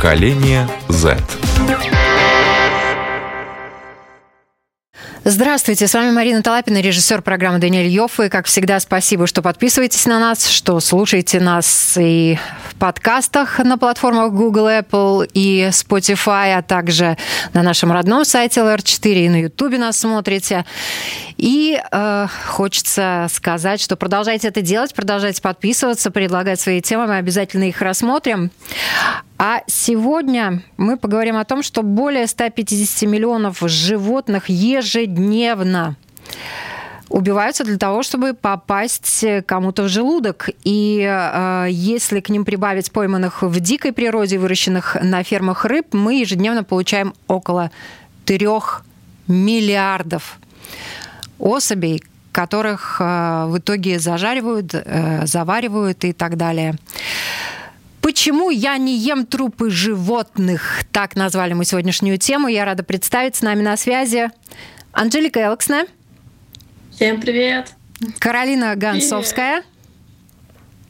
Поколение Z. Здравствуйте, с вами Марина Талапина, режиссер программы Даниэль Йофф. И, как всегда, спасибо, что подписываетесь на нас, что слушаете нас и в подкастах на платформах Google, Apple и Spotify, а также на нашем родном сайте LR4 и на YouTube нас смотрите. И э, хочется сказать, что продолжайте это делать, продолжайте подписываться, предлагать свои темы, мы обязательно их рассмотрим. А сегодня мы поговорим о том, что более 150 миллионов животных ежедневно убиваются для того, чтобы попасть кому-то в желудок. И э, если к ним прибавить пойманных в дикой природе, выращенных на фермах рыб, мы ежедневно получаем около трех миллиардов особей, которых э, в итоге зажаривают, э, заваривают и так далее. Почему я не ем трупы животных? Так назвали мы сегодняшнюю тему. Я рада представить с нами на связи Анжелика Элксна. Всем привет. Каролина Гонцовская.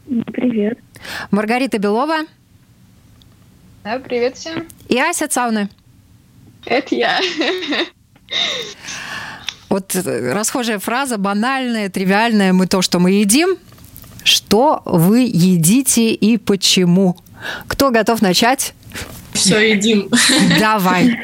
Привет. Маргарита Белова. Да, привет всем. И Ася Цауны. Это я. Вот расхожая фраза, банальная, тривиальная, мы то, что мы едим. Что вы едите и почему? Кто готов начать? Все едим. Давай.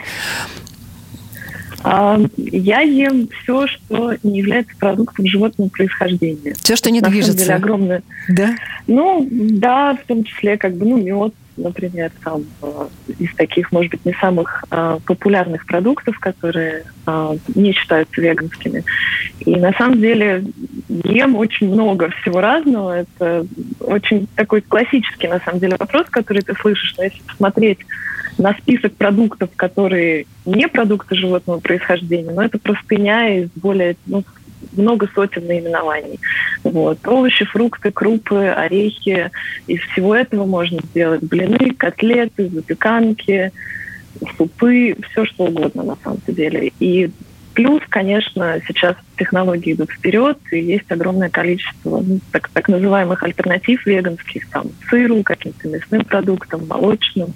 А, я ем все, что не является продуктом животного происхождения. Все, что не На движется. Самом деле огромное. Да? Ну, да, в том числе, как бы, ну, мед, например, там, э, из таких, может быть, не самых э, популярных продуктов, которые э, не считаются веганскими. И на самом деле ем очень много всего разного. Это очень такой классический, на самом деле, вопрос, который ты слышишь. Но если посмотреть на список продуктов, которые не продукты животного происхождения, но это простыня из более ну, много сотен наименований. Вот. Овощи, фрукты, крупы, орехи. Из всего этого можно сделать блины, котлеты, запеканки, супы, все что угодно на самом деле. И плюс, конечно, сейчас технологии идут вперед, и есть огромное количество ну, так, так называемых альтернатив веганских, там, сыру, каким-то мясным продуктам, молочным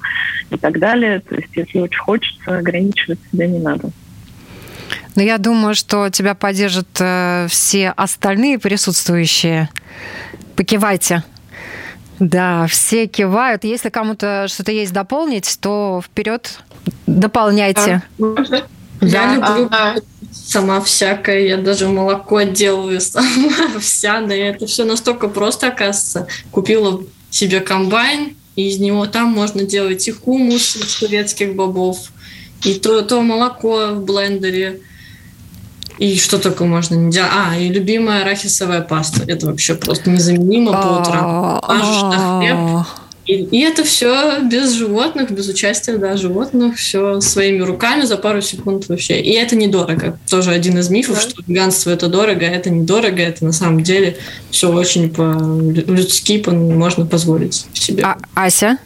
и так далее. То есть, если очень хочется, ограничивать себя не надо. Но я думаю, что тебя поддержат э, все остальные присутствующие. Покивайте. Да, все кивают. Если кому-то что-то есть дополнить, то вперед дополняйте. Можно? Я люблю а, сама всякое, я даже молоко делаю сама овсяное. Это все настолько просто, оказывается. Купила себе комбайн, и из него там можно делать и хумус из турецких бобов, и то, то молоко в блендере, и что только можно не делать? А, и любимая арахисовая паста. Это вообще просто незаменимо по утрам. Мажешь на хлеб. И, и это все без животных, без участия да, животных, все своими руками за пару секунд вообще. И это недорого. Тоже один из мифов, да. что веганство это дорого, а это недорого, это на самом деле все очень по-людски по можно позволить себе. А, Ася?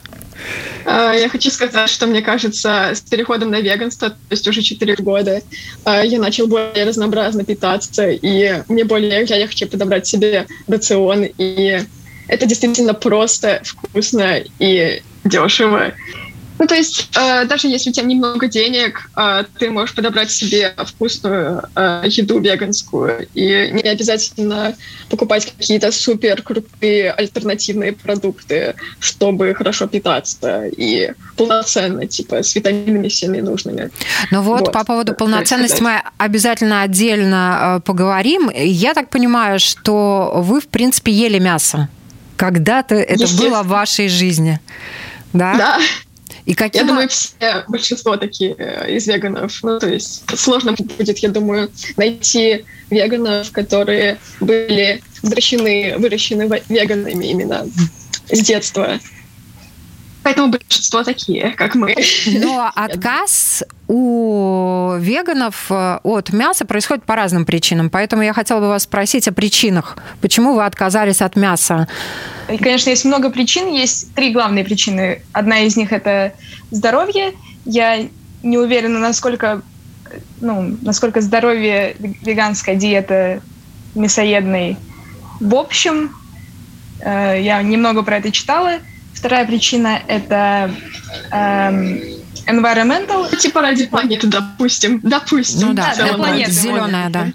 Я хочу сказать, что мне кажется, с переходом на веганство, то есть уже 4 года, я начал более разнообразно питаться, и мне более я хочу подобрать себе рацион, и это действительно просто, вкусно и дешево. Ну, то есть, э, даже если у тебя немного денег, э, ты можешь подобрать себе вкусную э, еду веганскую. И не обязательно покупать какие-то супер крутые альтернативные продукты, чтобы хорошо питаться и полноценно, типа, с витаминами всеми нужными. Ну вот, вот. по поводу полноценности мы обязательно отдельно э, поговорим. Я так понимаю, что вы, в принципе, ели мясо. Когда-то это было в вашей жизни. Да? Да. И каким... Я думаю, все, большинство такие э, из веганов. Ну, то есть сложно будет, я думаю, найти веганов, которые были выращены, выращены веганами именно с детства. Поэтому большинство такие, как мы. Но отказ у веганов э, от мяса происходит по разным причинам. Поэтому я хотела бы вас спросить о причинах. Почему вы отказались от мяса? И, конечно, есть много причин. Есть три главные причины. Одна из них – это здоровье. Я не уверена, насколько, ну, насколько здоровье веганская диета мясоедной в общем. Э, я немного про это читала – Вторая причина – это эм, environmental. Типа ради планеты, допустим. Допустим. Ну да, для планеты. Зеленая, да.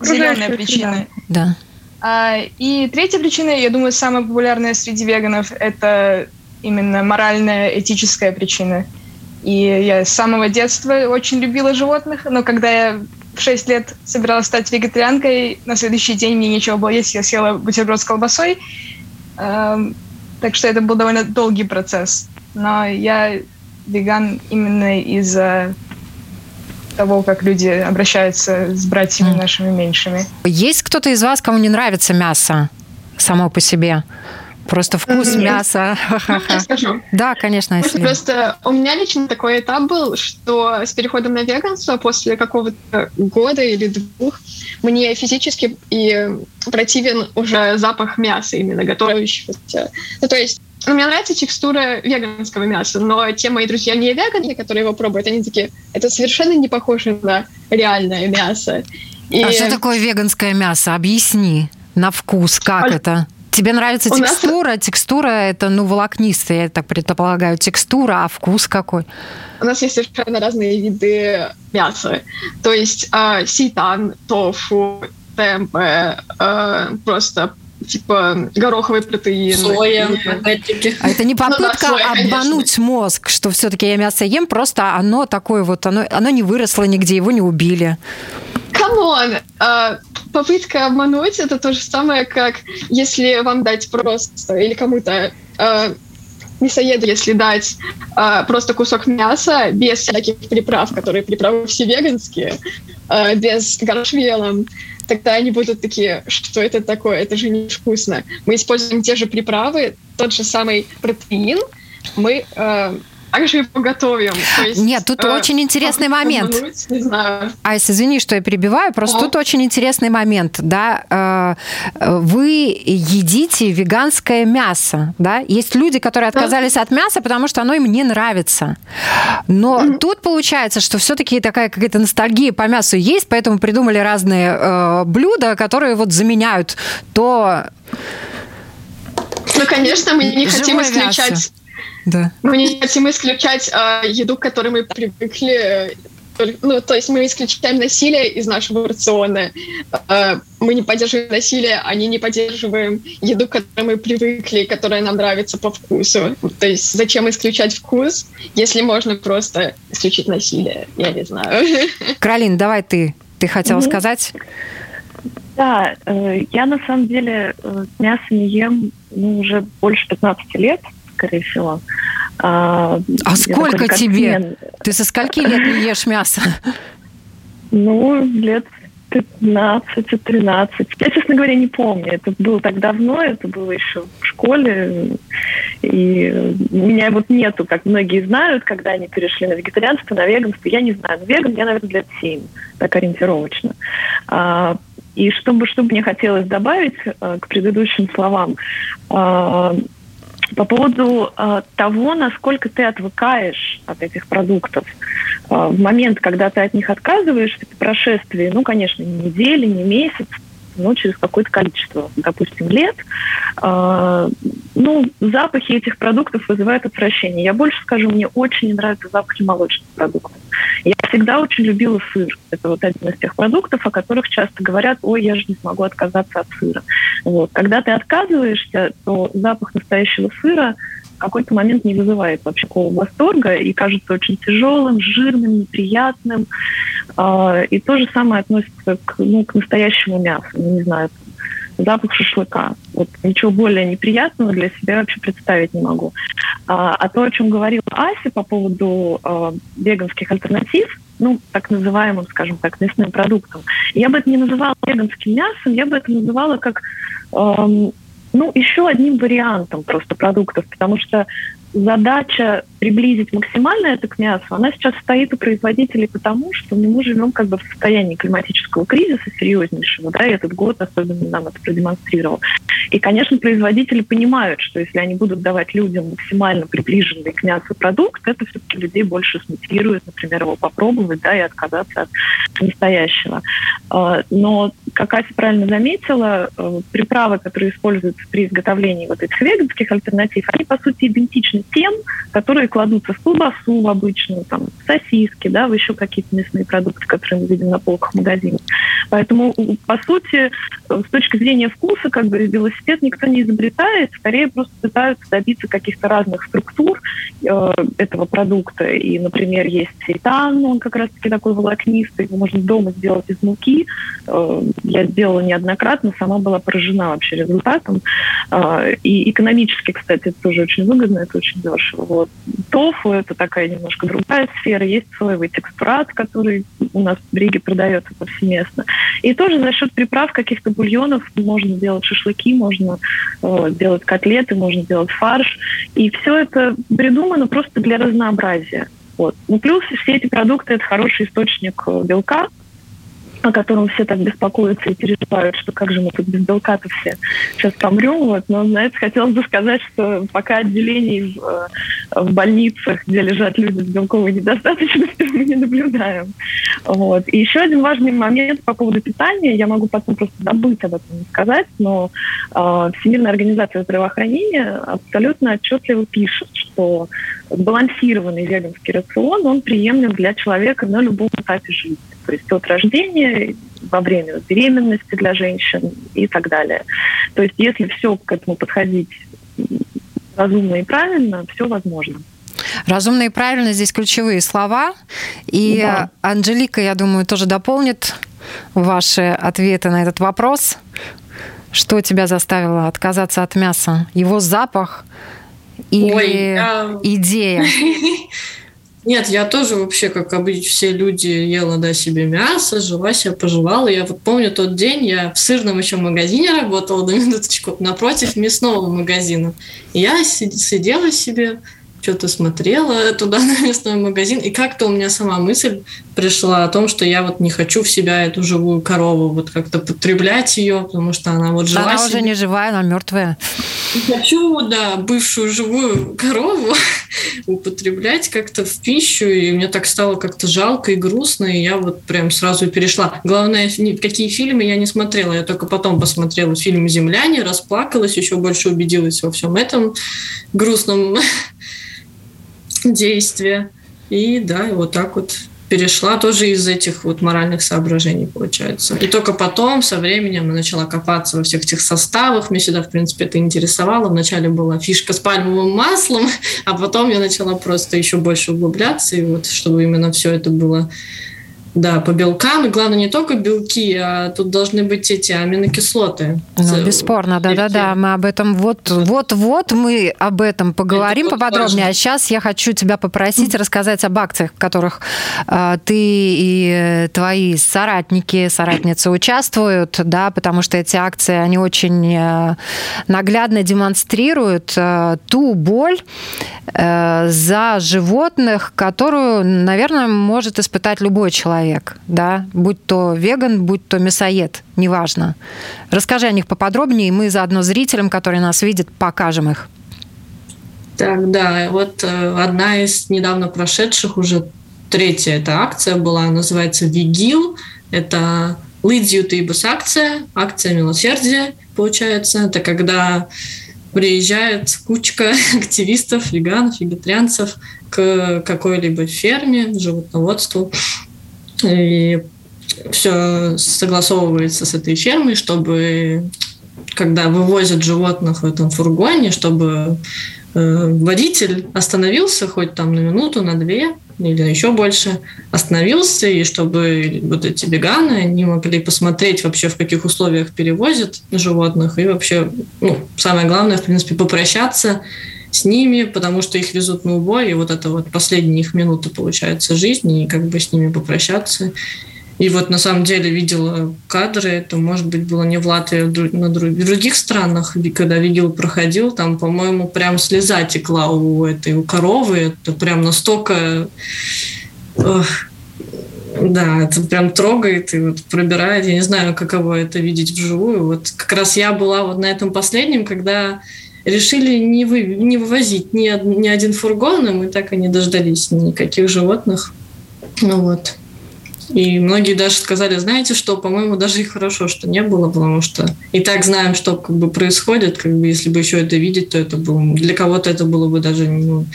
Зеленая причина. Да. А, и третья причина, я думаю, самая популярная среди веганов, это именно моральная, этическая причина. И я с самого детства очень любила животных, но когда я в 6 лет собиралась стать вегетарианкой, на следующий день мне нечего было есть, я съела бутерброд с колбасой. Так что это был довольно долгий процесс. Но я веган именно из-за того, как люди обращаются с братьями нашими меньшими. Есть кто-то из вас, кому не нравится мясо само по себе? Просто вкус мяса. Я скажу. Да, конечно. Просто, просто у меня лично такой этап был, что с переходом на веганство после какого-то года или двух мне физически и противен уже запах мяса именно готовящегося. Ну, то есть ну, мне нравится текстура веганского мяса, но те мои друзья не веганы, которые его пробуют, они такие, это совершенно не похоже на реальное мясо. И... А что такое веганское мясо? Объясни на вкус, как а... это? Тебе нравится У текстура? Нас... Текстура это, ну, волокнистая, я так предполагаю, текстура, а вкус какой? У нас есть совершенно разные виды мяса. То есть э, сейтан, тофу, темпе, э, просто типа гороховый протеин. Соя, А это не попытка ну, да, соя, обмануть конечно. мозг, что все-таки я мясо ем, просто оно такое вот, оно, оно не выросло нигде, его не убили. Come on! Uh, попытка обмануть это то же самое, как если вам дать просто или кому-то uh, мясоеду, если дать uh, просто кусок мяса без всяких приправ, которые приправы все веганские, без гаршвела, тогда они будут такие, что это такое, это же невкусно. Мы используем те же приправы, тот же самый протеин, мы также его готовим. То есть, Нет, тут э, очень интересный момент. Не знаю. Айс, извини, что я перебиваю, просто О. тут очень интересный момент, да. Э, вы едите веганское мясо, да. Есть люди, которые отказались да. от мяса, потому что оно им не нравится. Но mm-hmm. тут получается, что все-таки такая какая-то ностальгия по мясу есть, поэтому придумали разные э, блюда, которые вот заменяют то ну, конечно, мы не хотим исключать мясо. Да. Мы не хотим исключать э, еду, к которой мы привыкли. Ну, то есть мы исключаем насилие из нашего рациона. Э, мы не поддерживаем насилие, они не поддерживаем еду, к которой мы привыкли, которая нам нравится по вкусу. То есть зачем исключать вкус, если можно просто исключить насилие? Я не знаю. Каролин, давай ты. Ты хотела mm-hmm. сказать? Да, э, я на самом деле э, мясо не ем ну, уже больше 15 лет скорее всего. А, а сколько тебе? Ты со скольки лет не ешь мясо? Ну, лет 15-13. Я, честно говоря, не помню. Это было так давно, это было еще в школе. И у меня вот нету, как многие знают, когда они перешли на вегетарианство, на веганство. Я не знаю. Веган я, наверное, лет 7, так ориентировочно. А, и чтобы, что мне хотелось добавить а, к предыдущим словам, а, по поводу э, того, насколько ты отвыкаешь от этих продуктов. Э, в момент, когда ты от них отказываешься, это прошествие, ну, конечно, не недели, не месяц, но через какое-то количество, допустим, лет, э, ну, запахи этих продуктов вызывают отвращение. Я больше скажу, мне очень нравятся запахи молочных продуктов. Я всегда очень любила сыр. Это вот один из тех продуктов, о которых часто говорят, ой, я же не смогу отказаться от сыра. Вот. Когда ты отказываешься, то запах настоящего сыра какой-то момент не вызывает вообще такого восторга и кажется очень тяжелым, жирным, неприятным. А, и то же самое относится к, ну, к настоящему мясу. Ну, не знаю, запах шашлыка. Вот ничего более неприятного для себя вообще представить не могу. А, а то, о чем говорила Ася по поводу э, веганских альтернатив, ну, так называемым, скажем так, мясным продуктом, я бы это не называла веганским мясом, я бы это называла как, эм, ну, еще одним вариантом просто продуктов, потому что задача приблизить максимально это к мясу, она сейчас стоит у производителей потому, что ну, мы живем как бы в состоянии климатического кризиса серьезнейшего, да, и этот год особенно нам это продемонстрировал. И, конечно, производители понимают, что если они будут давать людям максимально приближенный к мясу продукт, это все-таки людей больше смотивирует, например, его попробовать, да, и отказаться от настоящего. А, но, как Ася правильно заметила, э, приправы, которые используются при изготовлении вот этих веганских альтернатив, они, по сути, идентичны тем, которые кладутся в колбасу в обычную, там, в сосиски, да, в еще какие-то мясные продукты, которые мы видим на полках магазинов. Поэтому, по сути, с точки зрения вкуса, как бы велосипед никто не изобретает, скорее просто пытаются добиться каких-то разных структур э, этого продукта. И, например, есть сейтан, он как раз-таки такой волокнистый, его можно дома сделать из муки. Э, я сделала неоднократно, сама была поражена вообще результатом. Э, и экономически, кстати, это тоже очень выгодно, это очень дешево. Вот. Тофу – это такая немножко другая сфера. Есть соевый текстурат, который у нас в Риге продается повсеместно. И тоже за счет приправ каких-то бульонов можно делать шашлыки, можно э, делать котлеты, можно делать фарш. И все это придумано просто для разнообразия. Вот. Ну, плюс все эти продукты – это хороший источник э, белка, о котором все так беспокоятся и переживают, что как же мы тут без белка-то все сейчас помрем. Вот. Но, знаете, хотелось бы сказать, что пока отделений в, э, в больницах, где лежат люди с белковой недостаточностью, мы не наблюдаем. Вот. И еще один важный момент по поводу питания. Я могу потом просто забыть об этом сказать, но э, Всемирная организация здравоохранения абсолютно отчетливо пишет, что сбалансированный веганский рацион, он приемлем для человека на любом этапе жизни. То есть от рождения, во время беременности для женщин и так далее. То есть если все к этому подходить разумно и правильно, все возможно. Разумно и правильно здесь ключевые слова. И да. Анжелика, я думаю, тоже дополнит ваши ответы на этот вопрос. Что тебя заставило отказаться от мяса? Его запах, или Ой, я... идея? Нет, я тоже вообще, как обычно, все люди ела да, себе мясо, жила себе, пожевала. Я вот помню тот день, я в сырном еще магазине работала, на минуточку, напротив мясного магазина. Я сидела себе, что-то смотрела туда на мясной магазин, и как-то у меня сама мысль пришла о том, что я вот не хочу в себя эту живую корову вот как-то потреблять ее, потому что она вот жива. Она себе. уже не живая, она мертвая. Хочу, да, бывшую живую корову употреблять как-то в пищу, и мне так стало как-то жалко и грустно, и я вот прям сразу перешла. Главное, какие фильмы я не смотрела, я только потом посмотрела фильм «Земляне», расплакалась, еще больше убедилась во всем этом грустном действия. И да, и вот так вот перешла тоже из этих вот моральных соображений, получается. И только потом, со временем, я начала копаться во всех этих составах. Мне всегда, в принципе, это интересовало. Вначале была фишка с пальмовым маслом, а потом я начала просто еще больше углубляться, и вот чтобы именно все это было да, по белкам. И главное, не только белки, а тут должны быть эти аминокислоты. Ну, бесспорно, да-да-да. Мы об этом вот-вот-вот мы об этом поговорим Это поподробнее. Важно. А сейчас я хочу тебя попросить mm. рассказать об акциях, в которых э, ты и твои соратники, соратницы участвуют, да, потому что эти акции, они очень э, наглядно демонстрируют э, ту боль э, за животных, которую, наверное, может испытать любой человек человек, да, будь то веган, будь то мясоед, неважно. Расскажи о них поподробнее, и мы заодно зрителям, которые нас видят, покажем их. Так, да, вот э, одна из недавно прошедших, уже третья эта акция была, называется «Вигил». Это Лидзию Тейбус акция, акция милосердия, получается. Это когда приезжает кучка активистов, веганов, вегетарианцев к какой-либо ферме, животноводству, и все согласовывается с этой фермой, чтобы когда вывозят животных в этом фургоне, чтобы э, водитель остановился хоть там на минуту, на две или еще больше, остановился, и чтобы вот эти веганы, они могли посмотреть вообще, в каких условиях перевозят животных, и вообще, ну, самое главное, в принципе, попрощаться с ними, потому что их везут на убой, и вот это вот последние их минуты, получается, жизни, и как бы с ними попрощаться. И вот на самом деле видела кадры, это, может быть, было не в Латвии, а на других странах, когда видео проходил, там, по-моему, прям слеза текла у этой, у коровы, это прям настолько... Ох, да, это прям трогает и вот пробирает. Я не знаю, каково это видеть вживую. Вот как раз я была вот на этом последнем, когда решили не, вы, не вывозить ни, ни один фургон, и мы так и не дождались никаких животных. Ну вот. И многие даже сказали, знаете что, по-моему, даже и хорошо, что не было, потому что и так знаем, что как бы происходит, как бы если бы еще это видеть, то это было для кого-то это было бы даже ну,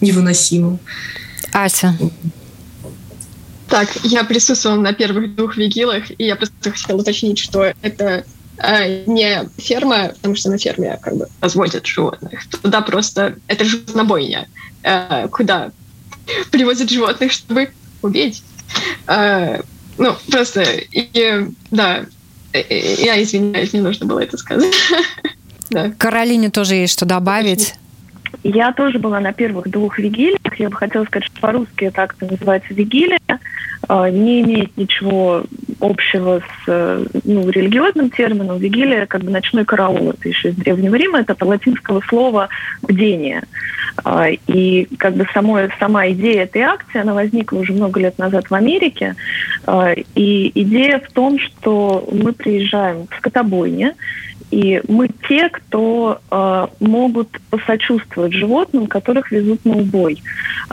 невыносимо. Ася. Так, я присутствовала на первых двух вигилах, и я просто хотела уточнить, что это не ферма, потому что на ферме как бы разводят животных. Туда просто это животнобойня, э, куда привозят животных, чтобы убить. Э, ну, просто, и, да, я извиняюсь, мне нужно было это сказать. да. Каролине тоже есть что добавить. Я тоже была на первых двух вигилиях. Я бы хотела сказать, что по-русски это акция называется «Вигилия». А, не имеет ничего общего с ну, религиозным термином. Вигилия, как бы ночной караул, это еще из Древнего Рима, это от латинского слова «бдение». А, и как бы само, сама идея этой акции, она возникла уже много лет назад в Америке. А, и идея в том, что мы приезжаем в скотобойне, и мы те, кто э, могут посочувствовать животным, которых везут на убой.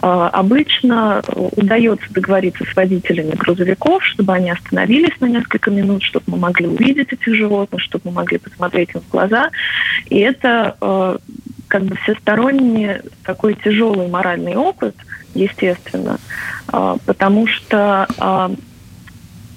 Э, обычно удается договориться с водителями грузовиков, чтобы они остановились на несколько минут, чтобы мы могли увидеть этих животных, чтобы мы могли посмотреть им в глаза. И это э, как бы всесторонний такой тяжелый моральный опыт, естественно, э, потому что э,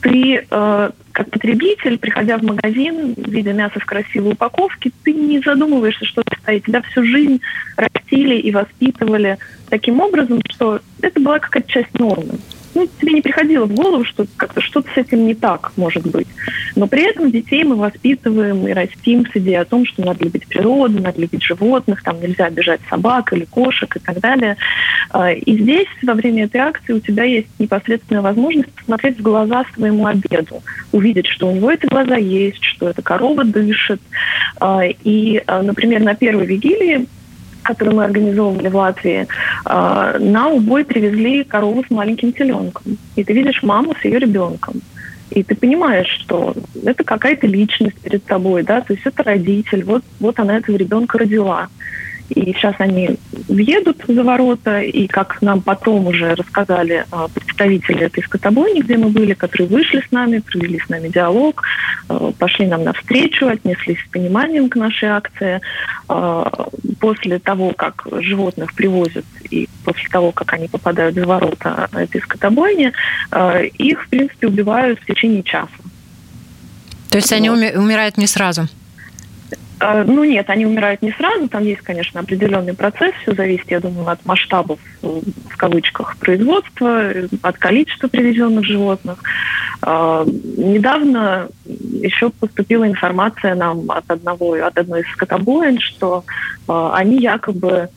ты э, как потребитель, приходя в магазин, видя мясо в красивой упаковке, ты не задумываешься, что это стоит. Тебя всю жизнь растили и воспитывали таким образом, что это была какая-то часть нормы ну, тебе не приходило в голову, что как-то что-то с этим не так может быть. Но при этом детей мы воспитываем и растим с идеей о том, что надо любить природу, надо любить животных, там нельзя обижать собак или кошек и так далее. А, и здесь во время этой акции у тебя есть непосредственная возможность посмотреть в глаза своему обеду, увидеть, что у него эти глаза есть, что эта корова дышит. А, и, а, например, на первой вигилии который мы организовывали в Латвии, а, на убой привезли корову с маленьким теленком. И ты видишь маму с ее ребенком. И ты понимаешь, что это какая-то личность перед тобой, да, то есть это родитель, вот, вот она этого ребенка родила. И сейчас они въедут за ворота, и как нам потом уже рассказали а, представители этой скотобойни, где мы были, которые вышли с нами, провели с нами диалог, а, пошли нам навстречу, отнеслись с пониманием к нашей акции. А, после того, как животных привозят и после того, как они попадают за ворота этой скотобойни, их, в принципе, убивают в течение часа. То есть вот. они умирают не сразу? А, ну нет, они умирают не сразу, там есть, конечно, определенный процесс, все зависит, я думаю, от масштабов, э, в кавычках, производства, от количества привезенных животных. А, недавно еще поступила информация нам от одного, от одной из скотобоин, что а, они якобы,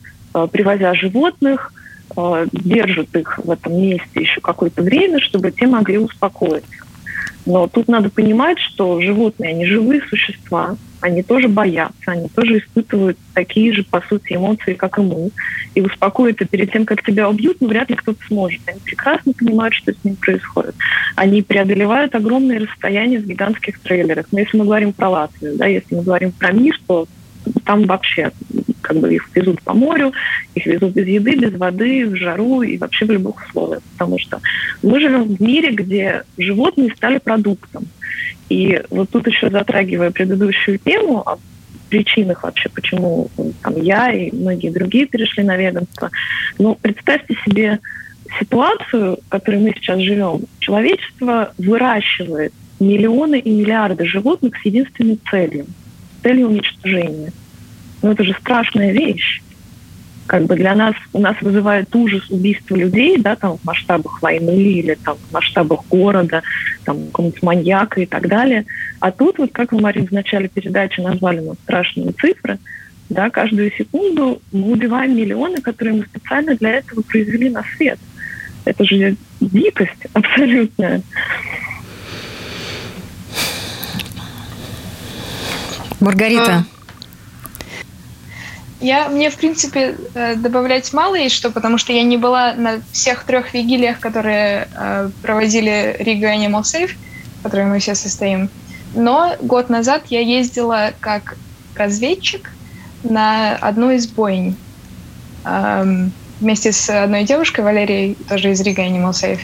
привозя животных, держат их в этом месте еще какое-то время, чтобы те могли успокоиться. Но тут надо понимать, что животные, они живые существа, они тоже боятся, они тоже испытывают такие же, по сути, эмоции, как и мы. И успокоить это перед тем, как тебя убьют, ну, вряд ли кто-то сможет. Они прекрасно понимают, что с ним происходит. Они преодолевают огромные расстояния в гигантских трейлерах. Но если мы говорим про Латвию, да, если мы говорим про мир, то там вообще как бы их везут по морю, их везут без еды, без воды, в жару и вообще в любых условиях. Потому что мы живем в мире, где животные стали продуктом. И вот тут еще затрагивая предыдущую тему о причинах вообще, почему там, я и многие другие перешли на веганство. Ну, представьте себе ситуацию, в которой мы сейчас живем. Человечество выращивает миллионы и миллиарды животных с единственной целью – целью уничтожения – ну это же страшная вещь как бы для нас, у нас вызывает ужас убийство людей, да, там в масштабах войны или там в масштабах города, там какого-нибудь маньяка и так далее. А тут, вот как вы, Марин, в начале передачи назвали нам страшные цифры, да, каждую секунду мы убиваем миллионы, которые мы специально для этого произвели на свет. Это же дикость абсолютная. Маргарита. А, я, мне, в принципе, э, добавлять мало есть что, потому что я не была на всех трех вигилиях, которые э, проводили Рига Animal Safe, в которой мы все состоим. Но год назад я ездила как разведчик на одну из бойнь эм, вместе с одной девушкой, Валерией, тоже из Рига Animal Safe.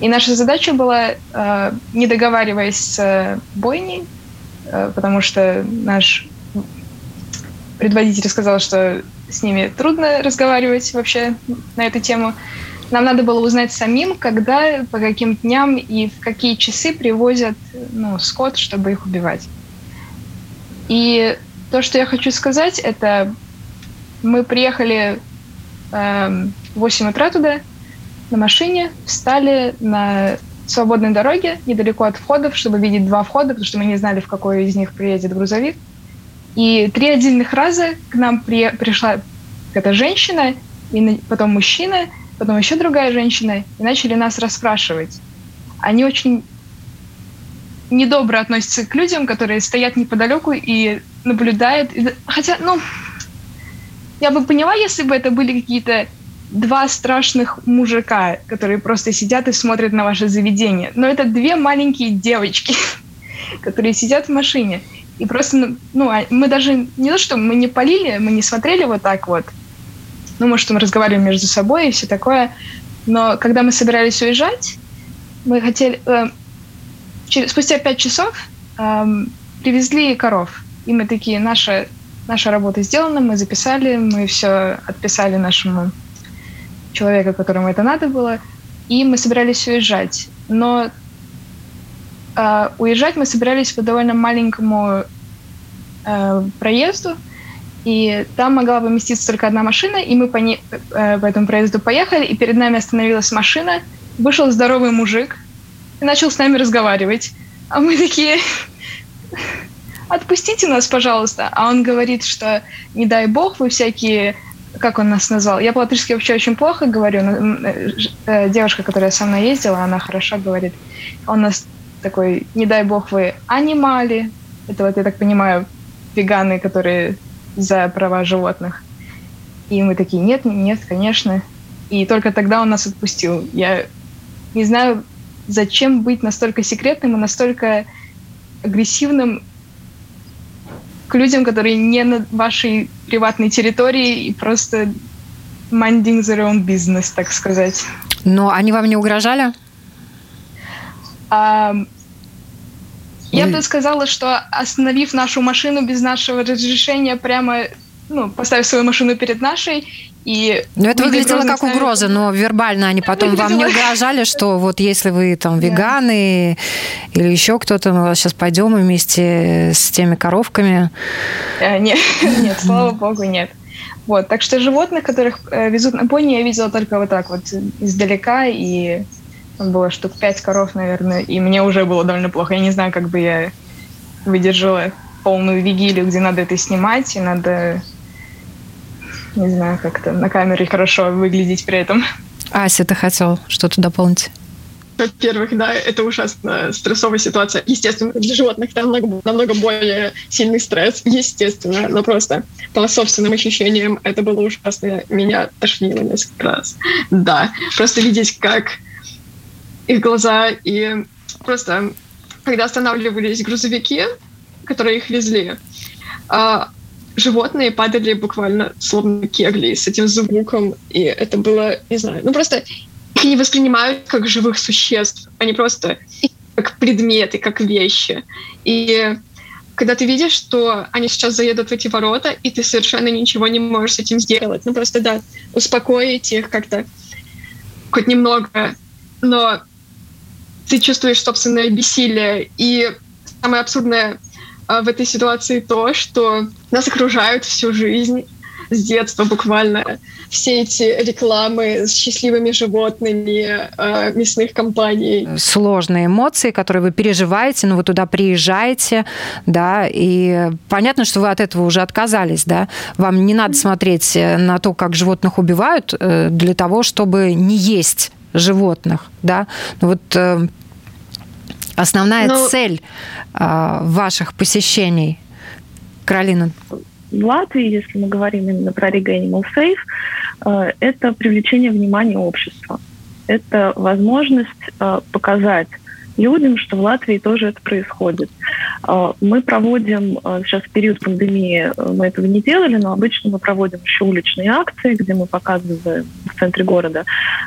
И наша задача была, э, не договариваясь с бойней, потому что наш предводитель сказал, что с ними трудно разговаривать вообще на эту тему. Нам надо было узнать самим, когда, по каким дням и в какие часы привозят ну, скот, чтобы их убивать. И то, что я хочу сказать, это мы приехали э, в 8 утра туда на машине, встали на свободной дороге недалеко от входов, чтобы видеть два входа, потому что мы не знали, в какой из них приедет грузовик. И три отдельных раза к нам при, пришла эта женщина, и потом мужчина, потом еще другая женщина, и начали нас расспрашивать. Они очень недобро относятся к людям, которые стоят неподалеку и наблюдают. Хотя, ну, я бы поняла, если бы это были какие-то два страшных мужика, которые просто сидят и смотрят на ваше заведение. Но это две маленькие девочки, которые сидят в машине. И просто, ну, ну, а мы даже не то, что мы не полили, мы не смотрели вот так вот. Ну, может, мы разговаривали между собой и все такое. Но когда мы собирались уезжать, мы хотели... Э, через, спустя пять часов э, привезли коров. И мы такие, наша, наша работа сделана, мы записали, мы все отписали нашему человеку, которому это надо было. И мы собирались уезжать. Но э, уезжать мы собирались по довольно маленькому э, проезду, и там могла поместиться только одна машина, и мы по, не, э, по этому проезду поехали, и перед нами остановилась машина, вышел здоровый мужик и начал с нами разговаривать. А мы такие, отпустите нас, пожалуйста. А он говорит, что не дай бог, вы всякие как он нас назвал? Я по-латышски вообще очень плохо говорю. Но э, девушка, которая со мной ездила, она хорошо говорит. Он нас такой, не дай бог вы анимали. Это вот, я так понимаю, веганы, которые за права животных. И мы такие, нет, нет, конечно. И только тогда он нас отпустил. Я не знаю, зачем быть настолько секретным и настолько агрессивным к людям, которые не на вашей приватной территории и просто minding their own business, так сказать. Но они вам не угрожали? Я бы сказала, что остановив нашу машину без нашего разрешения, прямо ну, поставив свою машину перед нашей, и ну, это выглядело как угроза, но вербально они потом выглядело... вам не угрожали, что вот если вы там веганы да. или еще кто-то, мы сейчас пойдем вместе с теми коровками. А, нет, нет, слава богу, нет. Вот, так что животных, которых э, везут на пони, я видела только вот так вот издалека, и было штук пять коров, наверное, и мне уже было довольно плохо. Я не знаю, как бы я выдержала полную вигилию, где надо это снимать, и надо не знаю, как-то на камере хорошо выглядеть при этом. Ася, ты хотел что-то дополнить? Во-первых, да, это ужасно стрессовая ситуация. Естественно, для животных там намного, намного более сильный стресс, естественно, но просто по собственным ощущениям это было ужасно. Меня тошнило несколько раз. Да, просто видеть, как их глаза и просто, когда останавливались грузовики, которые их везли, а, животные падали буквально словно кегли с этим звуком, и это было, не знаю, ну просто их не воспринимают как живых существ, они просто как предметы, как вещи. И когда ты видишь, что они сейчас заедут в эти ворота, и ты совершенно ничего не можешь с этим сделать, ну просто, да, успокоить их как-то хоть немного, но ты чувствуешь собственное бессилие. И самое абсурдное а, в этой ситуации то, что нас окружают всю жизнь с детства буквально все эти рекламы с счастливыми животными э, мясных компаний. Сложные эмоции, которые вы переживаете, но вы туда приезжаете, да, и понятно, что вы от этого уже отказались, да. Вам не надо смотреть на то, как животных убивают, э, для того, чтобы не есть животных, да. Вот э, Основная Но... Ну, цель э, ваших посещений Каролина? В Латвии, если мы говорим именно про Riga Animal Safe, это привлечение внимания общества. Это возможность показать людям, что в Латвии тоже это происходит. А, мы проводим, а, сейчас в период пандемии э, мы этого не делали, но обычно мы проводим еще уличные акции, где мы показываем в центре города,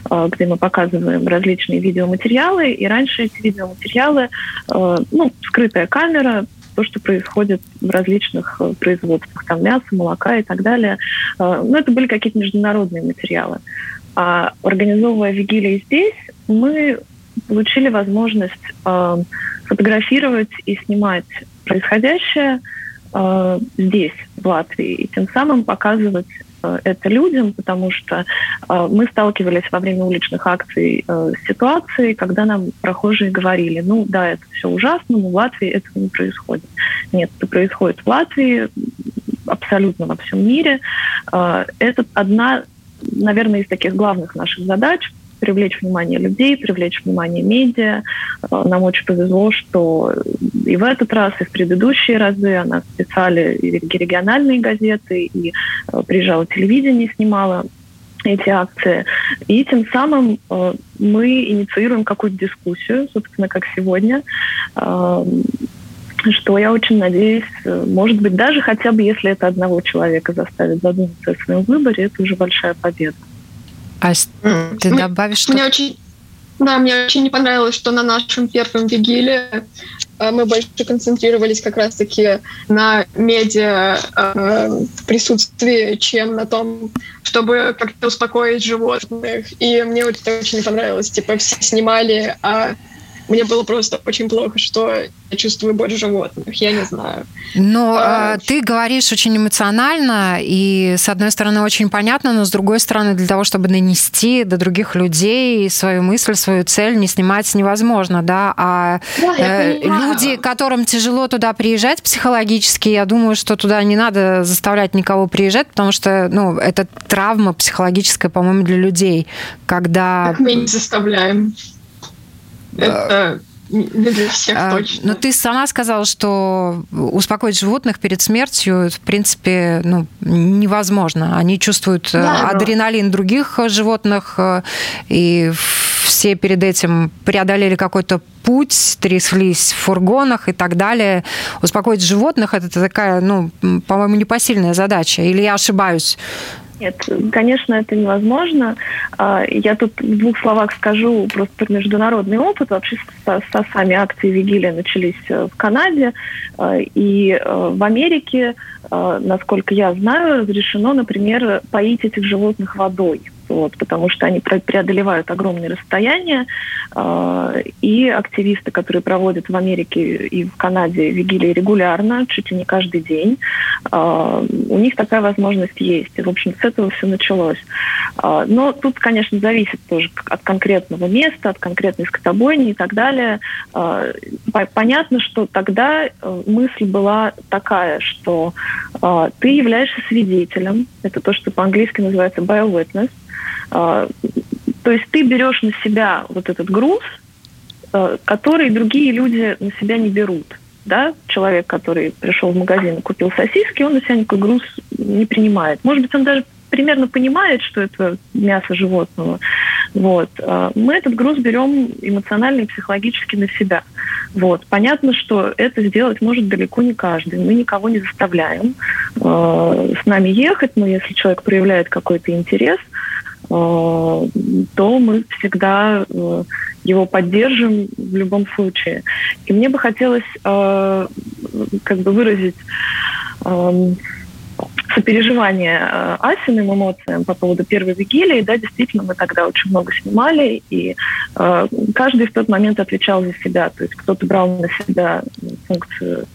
а, где мы показываем различные видеоматериалы. И раньше эти видеоматериалы, ну, скрытая камера, то, что происходит в различных э, производствах, там мясо, молока и так далее. Ну, это были какие-то международные материалы. А организовывая вигилии здесь, мы получили возможность э, фотографировать и снимать происходящее э, здесь, в Латвии, и тем самым показывать э, это людям, потому что э, мы сталкивались во время уличных акций э, с ситуацией, когда нам прохожие говорили, ну да, это все ужасно, но в Латвии этого не происходит. Нет, это происходит в Латвии, абсолютно во всем мире. Э, это одна, наверное, из таких главных наших задач – привлечь внимание людей, привлечь внимание медиа. Э, нам очень повезло, что и в этот раз, и в предыдущие разы она писали и региональные газеты, и э, приезжало телевидение, снимало эти акции. И тем самым э, мы инициируем какую-то дискуссию, собственно, как сегодня, что я очень надеюсь, может быть, даже хотя бы если это одного человека заставит задуматься о своем выборе, это уже большая победа. Ась, ты добавишь что Мне очень, да, мне очень не понравилось, что на нашем первом вигиле э, мы больше концентрировались как раз-таки на медиа э, присутствии, чем на том, чтобы как-то успокоить животных. И мне это очень не понравилось. Типа все снимали, а мне было просто очень плохо, что я чувствую боль животных, я не знаю. Но а, а... ты говоришь очень эмоционально, и с одной стороны очень понятно, но с другой стороны для того, чтобы нанести до других людей свою мысль, свою цель, не снимать невозможно, да, а да, э, люди, которым тяжело туда приезжать психологически, я думаю, что туда не надо заставлять никого приезжать, потому что, ну, это травма психологическая, по-моему, для людей, когда... Как мы не заставляем. Это не для всех а, точно. Но ты сама сказала, что успокоить животных перед смертью, в принципе, ну, невозможно. Они чувствуют э, да, адреналин других животных, э, и все перед этим преодолели какой-то путь, тряслись в фургонах и так далее. Успокоить животных – это такая, ну, по-моему, непосильная задача. Или я ошибаюсь? Нет, конечно, это невозможно. А, я тут в двух словах скажу просто про международный опыт. Вообще со, со сами акции Вигилия начались э, в Канаде э, и э, в Америке, насколько я знаю, разрешено, например, поить этих животных водой вот, потому что они преодолевают огромные расстояния, э, и активисты, которые проводят в Америке и в Канаде вигилии регулярно, чуть ли не каждый день, э, у них такая возможность есть. И, в общем, с этого все началось. Э, но тут, конечно, зависит тоже от конкретного места, от конкретной скотобойни и так далее. Понятно, что тогда э, мысль была такая, что ты являешься свидетелем, это то, что по-английски называется bio-witness, а, то есть ты берешь на себя вот этот груз, а, который другие люди на себя не берут. Да? Человек, который пришел в магазин и купил сосиски, он на себя никакой груз не принимает. Может быть, он даже примерно понимает, что это мясо животного. Вот. А, мы этот груз берем эмоционально и психологически на себя. Вот. Понятно, что это сделать может далеко не каждый. Мы никого не заставляем с нами ехать, но если человек проявляет какой-то интерес – Э, то мы всегда э, его поддержим в любом случае. И мне бы хотелось э, как бы выразить сопереживание Асиным эмоциям по поводу первой вигилии. Да, действительно, мы тогда очень много снимали, и э, каждый в тот момент отвечал за себя. То есть кто-то брал на себя функцию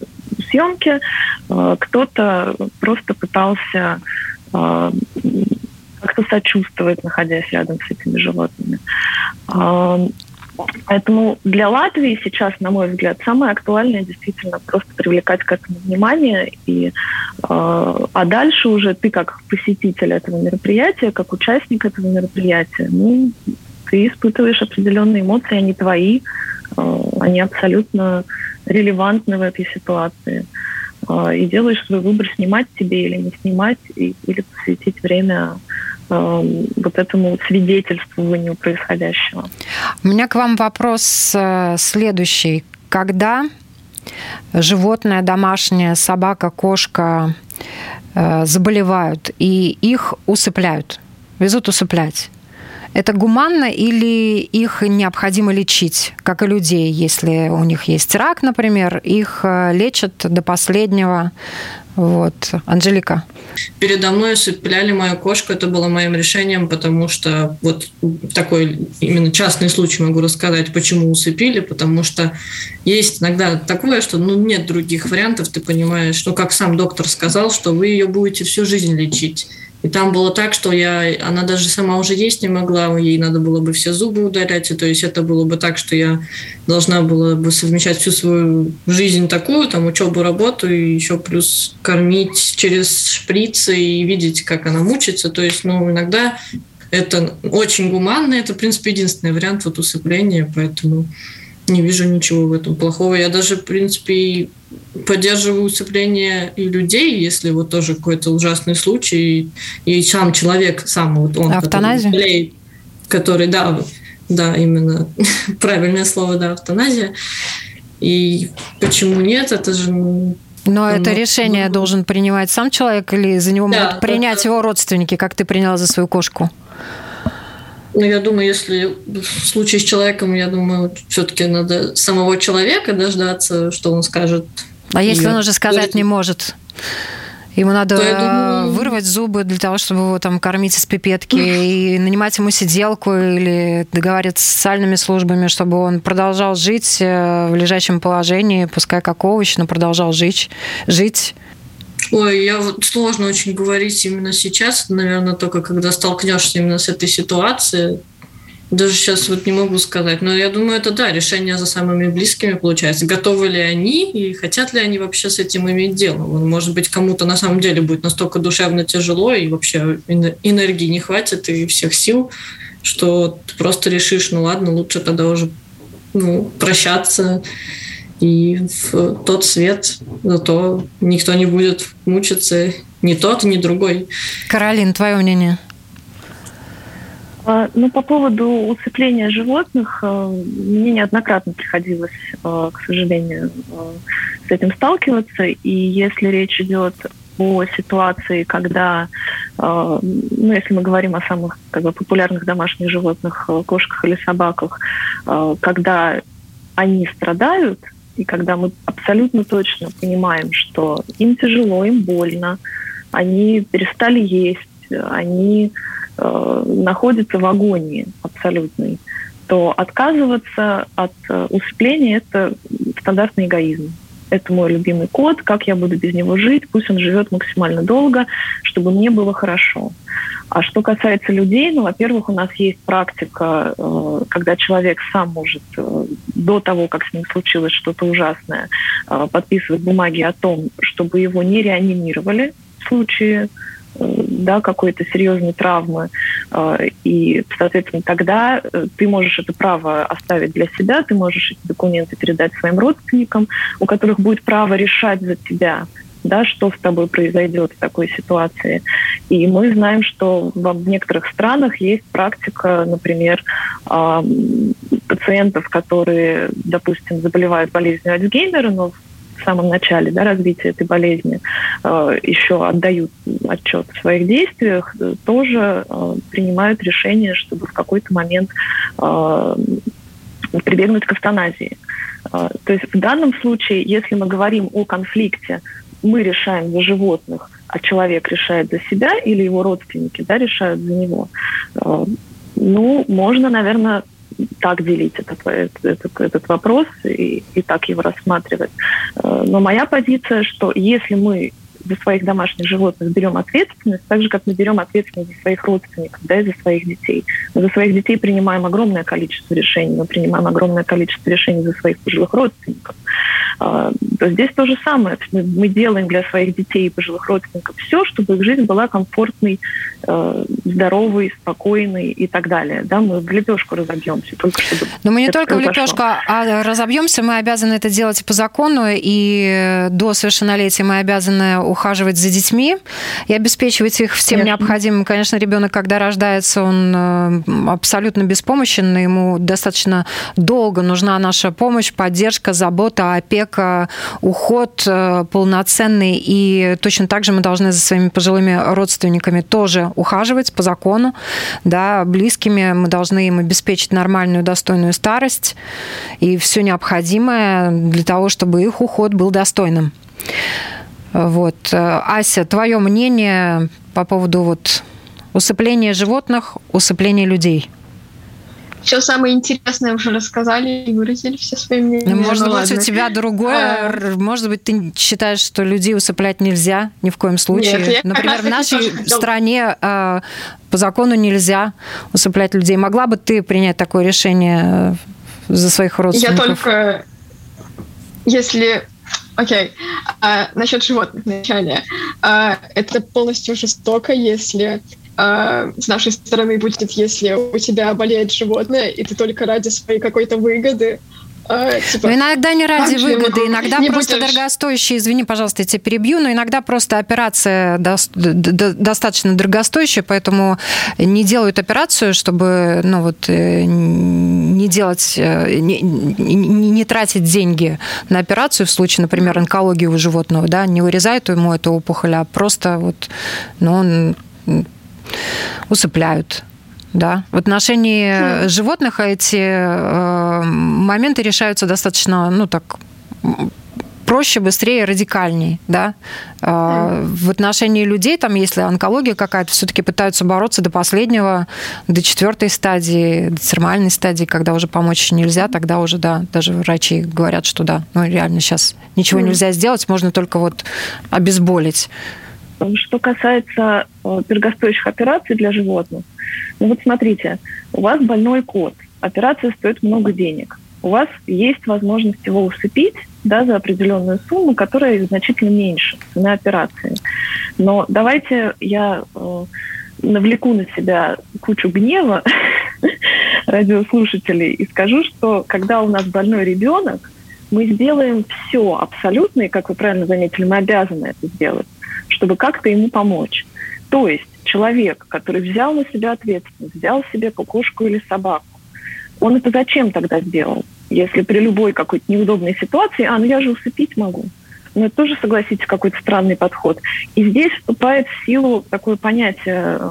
съемки, э, кто-то просто пытался э, как-то сочувствовать, находясь рядом с этими животными. Поэтому для Латвии сейчас, на мой взгляд, самое актуальное действительно просто привлекать к этому внимание. И, а дальше уже ты как посетитель этого мероприятия, как участник этого мероприятия, ну, ты испытываешь определенные эмоции, они твои, они абсолютно релевантны в этой ситуации. э, и делаешь свой выбор, снимать тебе или не снимать, и, или посвятить время э, вот этому свидетельствованию происходящего. У меня к вам вопрос э, следующий. Когда животное домашнее, собака, кошка э, заболевают и их усыпляют, везут усыплять, это гуманно или их необходимо лечить, как и людей, если у них есть рак, например, их э, лечат до последнего. Вот. Анжелика. Передо мной усыпляли мою кошку, это было моим решением, потому что вот такой именно частный случай могу рассказать, почему усыпили, потому что есть иногда такое, что ну, нет других вариантов, ты понимаешь, ну как сам доктор сказал, что вы ее будете всю жизнь лечить. И там было так, что я, она даже сама уже есть не могла, ей надо было бы все зубы удалять, и то есть это было бы так, что я должна была бы совмещать всю свою жизнь такую, там учебу, работу, и еще плюс кормить через шприцы и видеть, как она мучится. То есть, ну, иногда это очень гуманно, это, в принципе, единственный вариант вот усыпления, поэтому не вижу ничего в этом плохого. Я даже, в принципе, поддерживаю усыпление и людей, если вот тоже какой-то ужасный случай, и сам человек, сам вот он, Автоназия? Который, который, да, да, именно правильное слово, да, автоназия. И почему нет, это же но ну, это решение ну, должен принимать сам человек или за него да, могут принять да, его родственники, как ты приняла за свою кошку? Ну, я думаю, если в случае с человеком, я думаю, все-таки надо самого человека дождаться, что он скажет. А если он уже сказать не может? Ему надо думаю... вырвать зубы для того, чтобы его там кормить из пипетки и нанимать ему сиделку или договариваться с социальными службами, чтобы он продолжал жить э, в лежачем положении, пускай как овощ, но продолжал жить. жить. Ой, я вот сложно очень говорить именно сейчас, наверное, только когда столкнешься именно с этой ситуацией. Даже сейчас вот не могу сказать. Но я думаю, это да, решение за самыми близкими получается. Готовы ли они и хотят ли они вообще с этим иметь дело? Может быть, кому-то на самом деле будет настолько душевно тяжело и вообще энергии не хватит и всех сил, что ты просто решишь, ну ладно, лучше тогда уже ну, прощаться и в тот свет, зато никто не будет мучиться, ни тот, ни другой. Каролин, твое мнение? А, ну, по поводу усыпления животных, а, мне неоднократно приходилось, а, к сожалению, с этим сталкиваться. И если речь идет о ситуации, когда, ну, если мы говорим о самых как бы, популярных домашних животных, кошках или собаках, когда они страдают, и когда мы абсолютно точно понимаем, что им тяжело, им больно, они перестали есть, они э, находятся в агонии абсолютной, то отказываться от э, усыпления – это стандартный эгоизм. Это мой любимый код, как я буду без него жить, пусть он живет максимально долго, чтобы мне было хорошо. А что касается людей, ну, во-первых, у нас есть практика, э, когда человек сам может э, до того, как с ним случилось что-то ужасное, э, подписывать бумаги о том, чтобы его не реанимировали в случае да, какой-то серьезной травмы. И, соответственно, тогда ты можешь это право оставить для себя, ты можешь эти документы передать своим родственникам, у которых будет право решать за тебя, да, что с тобой произойдет в такой ситуации. И мы знаем, что в некоторых странах есть практика, например, пациентов, которые, допустим, заболевают болезнью Альцгеймера, но в самом начале да, развития этой болезни э, еще отдают отчет в своих действиях, тоже э, принимают решение, чтобы в какой-то момент э, прибегнуть к эвтаназии. Э, то есть в данном случае, если мы говорим о конфликте мы решаем за животных, а человек решает за себя или его родственники да, решают за него, э, ну, можно, наверное, так делить этот, этот, этот вопрос и, и так его рассматривать. Э, но моя позиция, что если мы за своих домашних животных берем ответственность, так же, как мы берем ответственность за своих родственников, да, и за своих детей. Мы за своих детей принимаем огромное количество решений, мы принимаем огромное количество решений за своих пожилых родственников. А, то здесь то же самое. Мы делаем для своих детей и пожилых родственников все, чтобы их жизнь была комфортной, э, здоровой, спокойной и так далее. Да, мы в лепешку разобьемся, только чтобы... Но мы не только произошло. в лепешку а разобьемся, мы обязаны это делать по закону, и до совершеннолетия мы обязаны ухаживать за детьми и обеспечивать их всем конечно. необходимым. Конечно, ребенок, когда рождается, он э, абсолютно беспомощен, ему достаточно долго нужна наша помощь, поддержка, забота, опека, уход э, полноценный. И точно так же мы должны за своими пожилыми родственниками тоже ухаживать по закону, да, близкими. Мы должны им обеспечить нормальную, достойную старость и все необходимое для того, чтобы их уход был достойным. Вот. Ася, твое мнение по поводу вот усыпления животных, усыпления людей? Все самое интересное уже рассказали и выразили все свои мнения. Ну, может ну, быть, ладно. у тебя другое. А... Может быть, ты считаешь, что людей усыплять нельзя ни в коем случае. Нет, Например, в нашей стране э, по закону нельзя усыплять людей. Могла бы ты принять такое решение э, за своих родственников? Я только если Окей. Okay. А, насчет животных вначале. А, это полностью жестоко, если а, с нашей стороны будет, если у тебя болеет животное, и ты только ради своей какой-то выгоды а, типа, но иногда не ради выгоды, иногда просто будешь... дорогостоящие, извини, пожалуйста, я тебя перебью, но иногда просто операция до, до, достаточно дорогостоящая, поэтому не делают операцию, чтобы, ну вот, э, не делать, э, не, не, не тратить деньги на операцию в случае, например, онкологии у животного, да, не вырезают ему эту опухоль, а просто вот, ну, он усыпляют. Да. В отношении хм. животных эти э, моменты решаются достаточно, ну так, проще, быстрее, радикальнее, да. Mm. В отношении людей, там, если онкология какая-то, все-таки пытаются бороться до последнего, до четвертой стадии, до термальной стадии, когда уже помочь нельзя, тогда уже, да, даже врачи говорят, что да, ну реально сейчас ничего mm. нельзя сделать, можно только вот обезболить. Что касается э, дорогостоящих операций для животных, ну вот смотрите, у вас больной кот, операция стоит много денег. У вас есть возможность его усыпить да, за определенную сумму, которая значительно меньше цены операции. Но давайте я э, навлеку на себя кучу гнева радиослушателей и скажу, что когда у нас больной ребенок, мы сделаем все абсолютно, и, как вы правильно заметили, мы обязаны это сделать чтобы как-то ему помочь. То есть человек, который взял на себя ответственность, взял себе кукушку или собаку, он это зачем тогда сделал? Если при любой какой-то неудобной ситуации, а, ну я же усыпить могу. Но это тоже, согласитесь, какой-то странный подход. И здесь вступает в силу такое понятие э,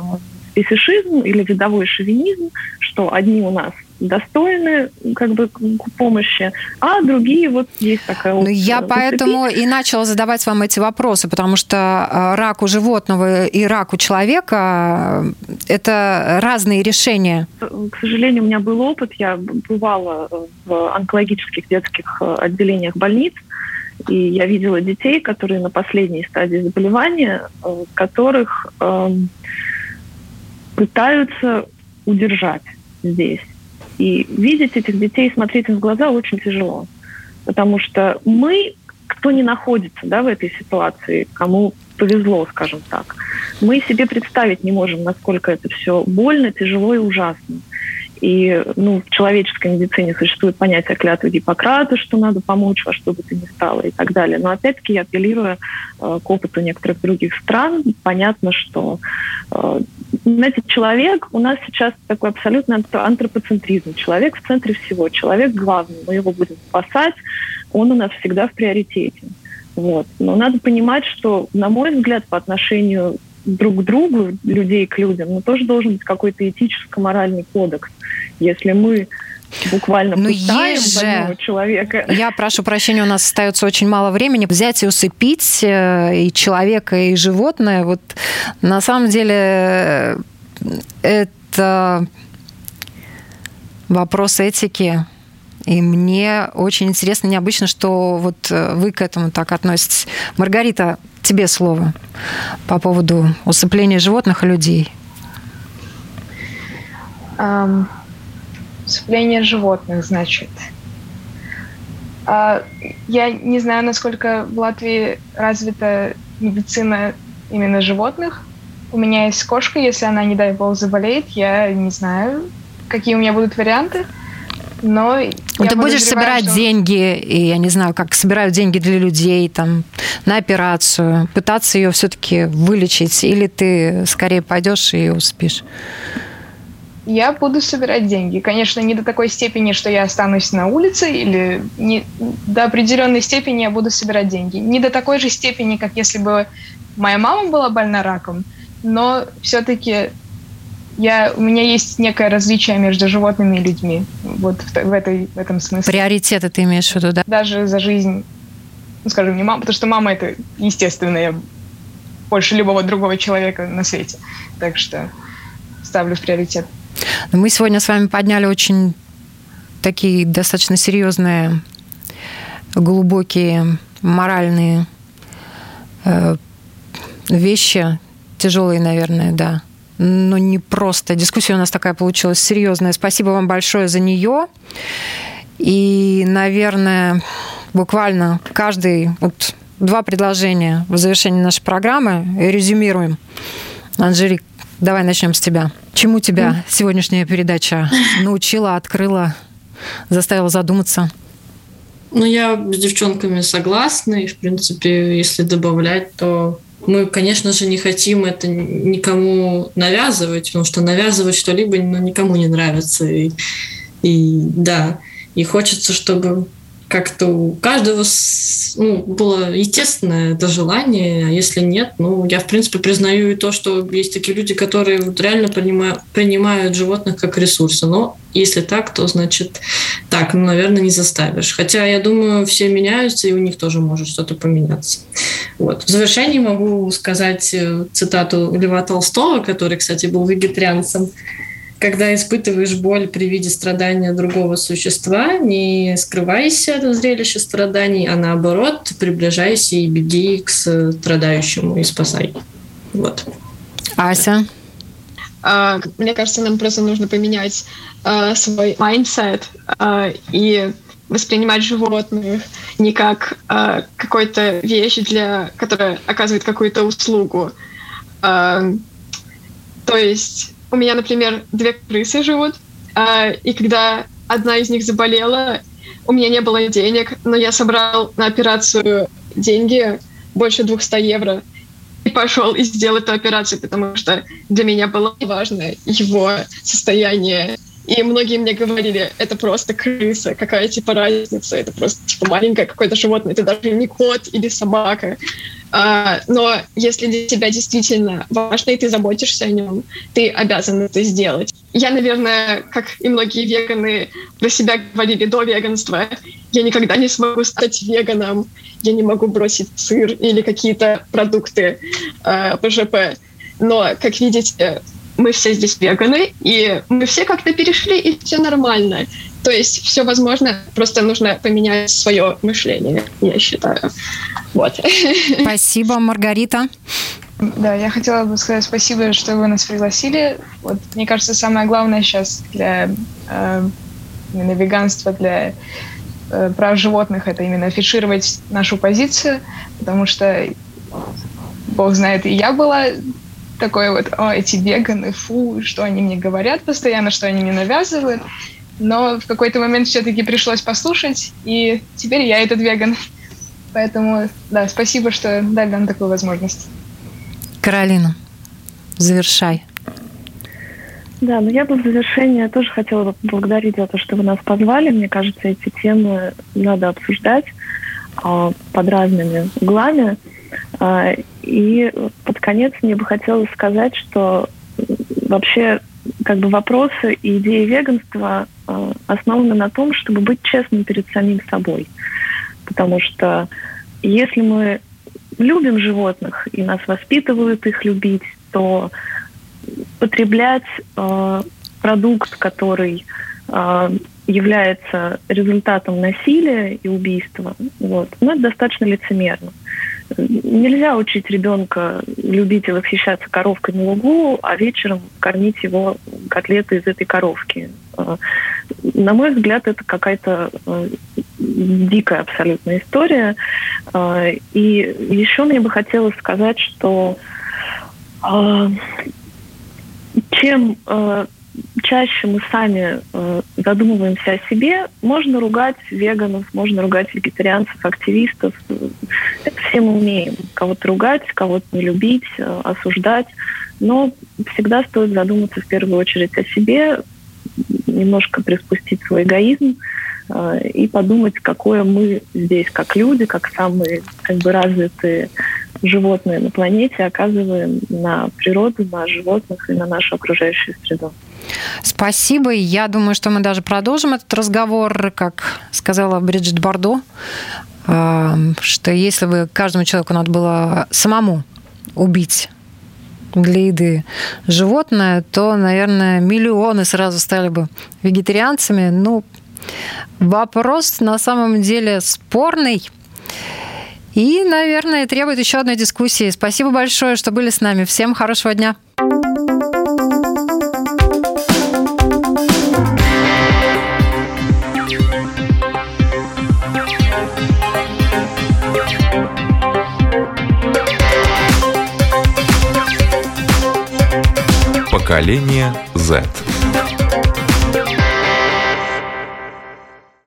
специфишизм или видовой шовинизм, что одни у нас достойны как бы помощи, а другие вот есть такая опция. Ну, я поэтому и начала задавать вам эти вопросы, потому что а, рак у животного и рак у человека а, – это разные решения. К сожалению, у меня был опыт. Я бывала в онкологических детских э, отделениях больниц, и я видела детей, которые на последней стадии заболевания, э, которых э, пытаются удержать здесь. И видеть этих детей, смотреть им в глаза очень тяжело. Потому что мы, кто не находится да, в этой ситуации, кому повезло, скажем так, мы себе представить не можем, насколько это все больно, тяжело и ужасно. И ну, в человеческой медицине существует понятие клятвы Гиппократа, что надо помочь во что бы то ни стало и так далее. Но опять-таки я апеллирую э, к опыту некоторых других стран. Понятно, что э, знаете, человек у нас сейчас такой абсолютно антропоцентризм. Человек в центре всего. Человек главный. Мы его будем спасать. Он у нас всегда в приоритете. Вот. Но надо понимать, что, на мой взгляд, по отношению друг к другу, людей к людям, ну, тоже должен быть какой-то этическо-моральный кодекс. Если мы буквально ну, есть же. человека. Я прошу прощения, у нас остается очень мало времени. Взять и усыпить э, и человека, и животное, вот на самом деле э, это вопрос этики, И мне очень интересно, необычно, что вот э, вы к этому так относитесь. Маргарита, тебе слово по поводу усыпления животных и людей. Um, усыпление животных, значит. Uh, я не знаю, насколько в Латвии развита медицина именно животных. У меня есть кошка, если она, не дай бог, заболеет, я не знаю, какие у меня будут варианты. Но ну, ты будешь собирать что... деньги, и я не знаю, как собирают деньги для людей там на операцию, пытаться ее все-таки вылечить, или ты скорее пойдешь и успеешь? Я буду собирать деньги. Конечно, не до такой степени, что я останусь на улице, или не, до определенной степени я буду собирать деньги. Не до такой же степени, как если бы моя мама была больна раком, но все-таки я, у меня есть некое различие между животными и людьми. Вот в, в, этой, в этом смысле. Приоритеты ты имеешь в виду, да? Даже за жизнь, ну, скажем, не мама, потому что мама это естественное больше любого другого человека на свете. Так что ставлю в приоритет. Но мы сегодня с вами подняли очень такие достаточно серьезные, глубокие моральные э, вещи, тяжелые, наверное, да но не просто. Дискуссия у нас такая получилась серьезная. Спасибо вам большое за нее. И, наверное, буквально каждый вот два предложения в завершении нашей программы и резюмируем. Анжелик, давай начнем с тебя. Чему тебя сегодняшняя передача научила, открыла, заставила задуматься? Ну, я с девчонками согласна, и, в принципе, если добавлять, то мы, конечно же, не хотим это никому навязывать, потому что навязывать что-либо ну, никому не нравится. И, и да, и хочется, чтобы как-то у каждого ну, было естественное это желание, а если нет, ну, я, в принципе, признаю и то, что есть такие люди, которые вот реально принимают, принимают животных как ресурсы, но если так, то, значит, так, ну, наверное, не заставишь. Хотя, я думаю, все меняются, и у них тоже может что-то поменяться. Вот. В завершении могу сказать э, цитату Льва Толстого, который, кстати, был вегетарианцем, когда испытываешь боль при виде страдания другого существа, не скрывайся от зрелища страданий, а наоборот, приближайся и беги к страдающему и спасай. Вот. Ася? А, мне кажется, нам просто нужно поменять а, свой mindset а, и воспринимать животных не как а, какой-то вещь, для, которая оказывает какую-то услугу. А, то есть у меня, например, две крысы живут, э, и когда одна из них заболела, у меня не было денег, но я собрал на операцию деньги, больше 200 евро, и пошел и сделал эту операцию, потому что для меня было важно его состояние. И многие мне говорили, это просто крыса, какая типа разница, это просто типа маленькое какое-то животное, это даже не кот или собака. А, но если для тебя действительно важно, и ты заботишься о нем, ты обязан это сделать. Я, наверное, как и многие веганы про себя говорили до веганства, я никогда не смогу стать веганом, я не могу бросить сыр или какие-то продукты э, ПЖП. Но, как видите, мы все здесь веганы, и мы все как-то перешли, и все нормально. То есть все возможно, просто нужно поменять свое мышление, я считаю. Вот. Спасибо, Маргарита. Да, я хотела бы сказать спасибо, что вы нас пригласили. Вот, мне кажется, самое главное сейчас для э, именно веганства, для э, прав животных, это именно афишировать нашу позицию, потому что, бог знает, и я была такой вот, о, эти веганы, фу, что они мне говорят постоянно, что они мне навязывают. Но в какой-то момент все-таки пришлось послушать, и теперь я этот веган. Поэтому, да, спасибо, что дали нам такую возможность. Каролина, завершай. Да, ну я бы в завершение тоже хотела поблагодарить за то, что вы нас позвали. Мне кажется, эти темы надо обсуждать э, под разными углами. Э, и под конец мне бы хотелось сказать, что вообще как бы вопросы и идеи веганства э, основаны на том, чтобы быть честным перед самим собой. Потому что если мы любим животных и нас воспитывают их любить, то потреблять э, продукт, который э, является результатом насилия и убийства, вот, ну, это достаточно лицемерно. Нельзя учить ребенка любить и восхищаться коровкой на лугу, а вечером кормить его котлеты из этой коровки. А, на мой взгляд, это какая-то э, дикая абсолютная история. А, и еще мне бы хотелось сказать, что чем э, чаще мы сами э, задумываемся о себе, можно ругать веганов, можно ругать вегетарианцев, активистов. Это все мы умеем. Кого-то ругать, кого-то не любить, э, осуждать. Но всегда стоит задуматься в первую очередь о себе, немножко приспустить свой эгоизм э, и подумать, какое мы здесь, как люди, как самые как бы развитые животные на планете оказываем на природу, на животных и на нашу окружающую среду. Спасибо. Я думаю, что мы даже продолжим этот разговор, как сказала Бриджит Бардо, э, что если бы каждому человеку надо было самому убить для еды животное, то, наверное, миллионы сразу стали бы вегетарианцами. Ну, вопрос на самом деле спорный. И, наверное, требует еще одной дискуссии. Спасибо большое, что были с нами. Всем хорошего дня. Поколение Z.